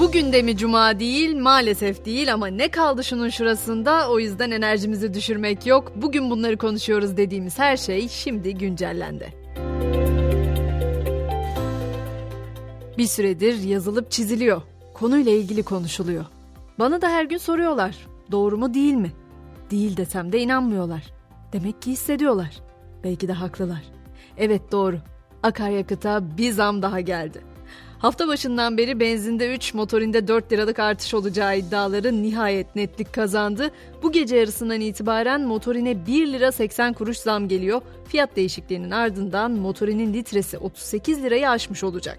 Bugün de mi cuma değil maalesef değil ama ne kaldı şunun şurasında o yüzden enerjimizi düşürmek yok. Bugün bunları konuşuyoruz dediğimiz her şey şimdi güncellendi. Bir süredir yazılıp çiziliyor. Konuyla ilgili konuşuluyor. Bana da her gün soruyorlar. Doğru mu değil mi? Değil desem de inanmıyorlar. Demek ki hissediyorlar. Belki de haklılar. Evet doğru. Akaryakıta bir zam daha geldi. Hafta başından beri benzinde 3, motorinde 4 liralık artış olacağı iddiaları nihayet netlik kazandı. Bu gece yarısından itibaren motorine 1 lira 80 kuruş zam geliyor. Fiyat değişikliğinin ardından motorinin litresi 38 lirayı aşmış olacak.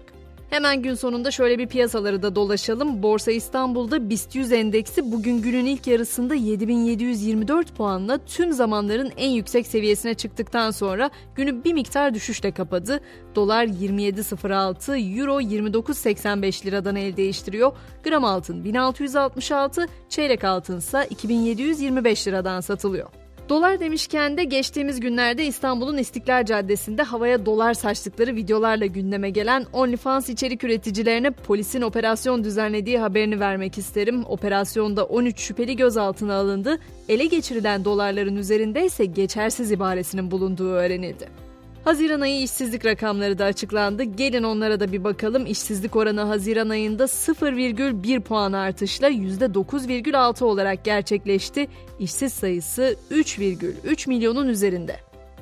Hemen gün sonunda şöyle bir piyasaları da dolaşalım. Borsa İstanbul'da BIST 100 endeksi bugün günün ilk yarısında 7724 puanla tüm zamanların en yüksek seviyesine çıktıktan sonra günü bir miktar düşüşle kapadı. Dolar 27.06, Euro 29.85 liradan el değiştiriyor. Gram altın 1666, çeyrek altın ise 2725 liradan satılıyor. Dolar demişken de geçtiğimiz günlerde İstanbul'un İstiklal Caddesi'nde havaya dolar saçtıkları videolarla gündeme gelen OnlyFans içerik üreticilerine polisin operasyon düzenlediği haberini vermek isterim. Operasyonda 13 şüpheli gözaltına alındı. Ele geçirilen dolarların üzerinde ise geçersiz ibaresinin bulunduğu öğrenildi. Haziran ayı işsizlik rakamları da açıklandı. Gelin onlara da bir bakalım. İşsizlik oranı Haziran ayında 0,1 puan artışla %9,6 olarak gerçekleşti. İşsiz sayısı 3,3 milyonun üzerinde.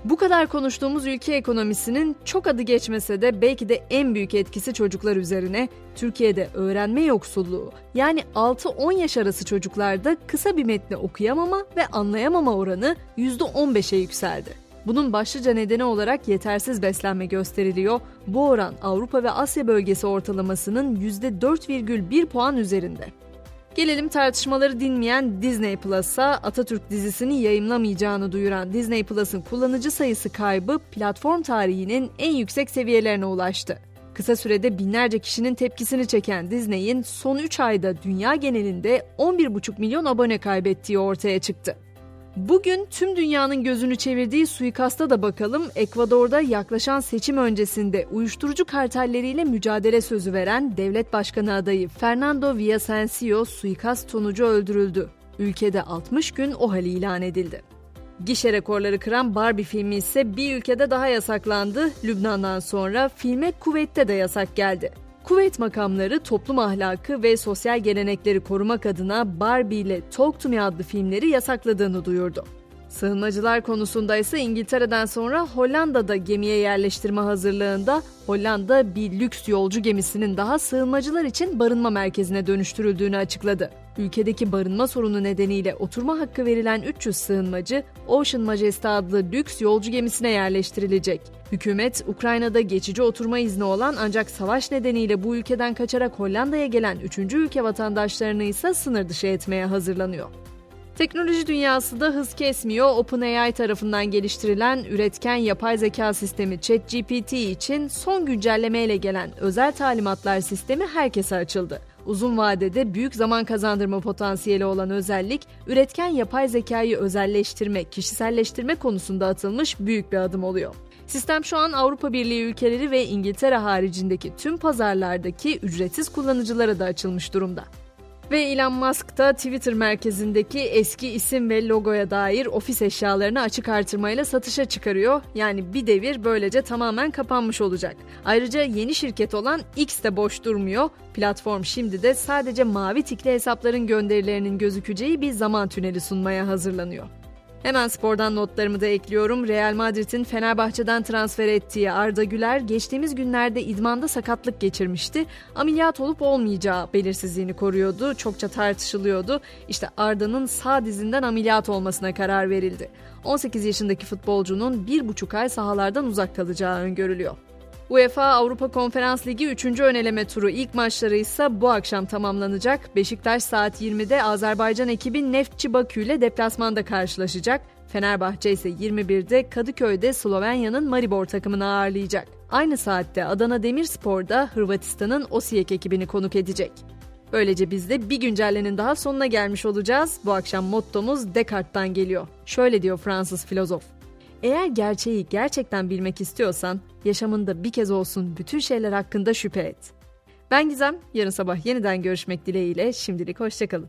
Bu kadar konuştuğumuz ülke ekonomisinin çok adı geçmese de belki de en büyük etkisi çocuklar üzerine. Türkiye'de öğrenme yoksulluğu yani 6-10 yaş arası çocuklarda kısa bir metni okuyamama ve anlayamama oranı %15'e yükseldi. Bunun başlıca nedeni olarak yetersiz beslenme gösteriliyor. Bu oran Avrupa ve Asya bölgesi ortalamasının %4,1 puan üzerinde. Gelelim tartışmaları dinmeyen Disney Plus'a Atatürk dizisini yayımlamayacağını duyuran Disney Plus'ın kullanıcı sayısı kaybı platform tarihinin en yüksek seviyelerine ulaştı. Kısa sürede binlerce kişinin tepkisini çeken Disney'in son 3 ayda dünya genelinde 11,5 milyon abone kaybettiği ortaya çıktı. Bugün tüm dünyanın gözünü çevirdiği suikasta da bakalım. Ekvador'da yaklaşan seçim öncesinde uyuşturucu kartelleriyle mücadele sözü veren devlet başkanı adayı Fernando Villasencio suikast sonucu öldürüldü. Ülkede 60 gün o hali ilan edildi. Gişe rekorları kıran Barbie filmi ise bir ülkede daha yasaklandı. Lübnan'dan sonra filme Kuveyt'te de yasak geldi. Kuveyt makamları toplum ahlakı ve sosyal gelenekleri korumak adına Barbie ile Talk to Me adlı filmleri yasakladığını duyurdu. Sığınmacılar konusunda ise İngiltere'den sonra Hollanda'da gemiye yerleştirme hazırlığında Hollanda bir lüks yolcu gemisinin daha sığınmacılar için barınma merkezine dönüştürüldüğünü açıkladı. Ülkedeki barınma sorunu nedeniyle oturma hakkı verilen 300 sığınmacı Ocean Majesty adlı lüks yolcu gemisine yerleştirilecek. Hükümet Ukrayna'da geçici oturma izni olan ancak savaş nedeniyle bu ülkeden kaçarak Hollanda'ya gelen 3. ülke vatandaşlarını ise sınır dışı etmeye hazırlanıyor. Teknoloji dünyası da hız kesmiyor. OpenAI tarafından geliştirilen üretken yapay zeka sistemi ChatGPT için son güncellemeyle gelen özel talimatlar sistemi herkese açıldı. Uzun vadede büyük zaman kazandırma potansiyeli olan özellik, üretken yapay zekayı özelleştirme, kişiselleştirme konusunda atılmış büyük bir adım oluyor. Sistem şu an Avrupa Birliği ülkeleri ve İngiltere haricindeki tüm pazarlardaki ücretsiz kullanıcılara da açılmış durumda. Ve Elon Musk da Twitter merkezindeki eski isim ve logoya dair ofis eşyalarını açık artırmayla satışa çıkarıyor. Yani bir devir böylece tamamen kapanmış olacak. Ayrıca yeni şirket olan X de boş durmuyor. Platform şimdi de sadece mavi tikli hesapların gönderilerinin gözükeceği bir zaman tüneli sunmaya hazırlanıyor. Hemen spordan notlarımı da ekliyorum. Real Madrid'in Fenerbahçe'den transfer ettiği Arda Güler geçtiğimiz günlerde idmanda sakatlık geçirmişti. Ameliyat olup olmayacağı belirsizliğini koruyordu. Çokça tartışılıyordu. İşte Arda'nın sağ dizinden ameliyat olmasına karar verildi. 18 yaşındaki futbolcunun bir buçuk ay sahalardan uzak kalacağı öngörülüyor. UEFA Avrupa Konferans Ligi 3. öneleme turu ilk maçları ise bu akşam tamamlanacak. Beşiktaş saat 20'de Azerbaycan ekibi Neftçi Bakü ile deplasmanda karşılaşacak. Fenerbahçe ise 21'de Kadıköy'de Slovenya'nın Maribor takımını ağırlayacak. Aynı saatte Adana Demirspor'da Hırvatistan'ın Osijek ekibini konuk edecek. Böylece biz de bir güncellenin daha sonuna gelmiş olacağız. Bu akşam mottomuz Descartes'tan geliyor. Şöyle diyor Fransız filozof. Eğer gerçeği gerçekten bilmek istiyorsan, yaşamında bir kez olsun bütün şeyler hakkında şüphe et. Ben Gizem. Yarın sabah yeniden görüşmek dileğiyle. Şimdilik hoşçakalın.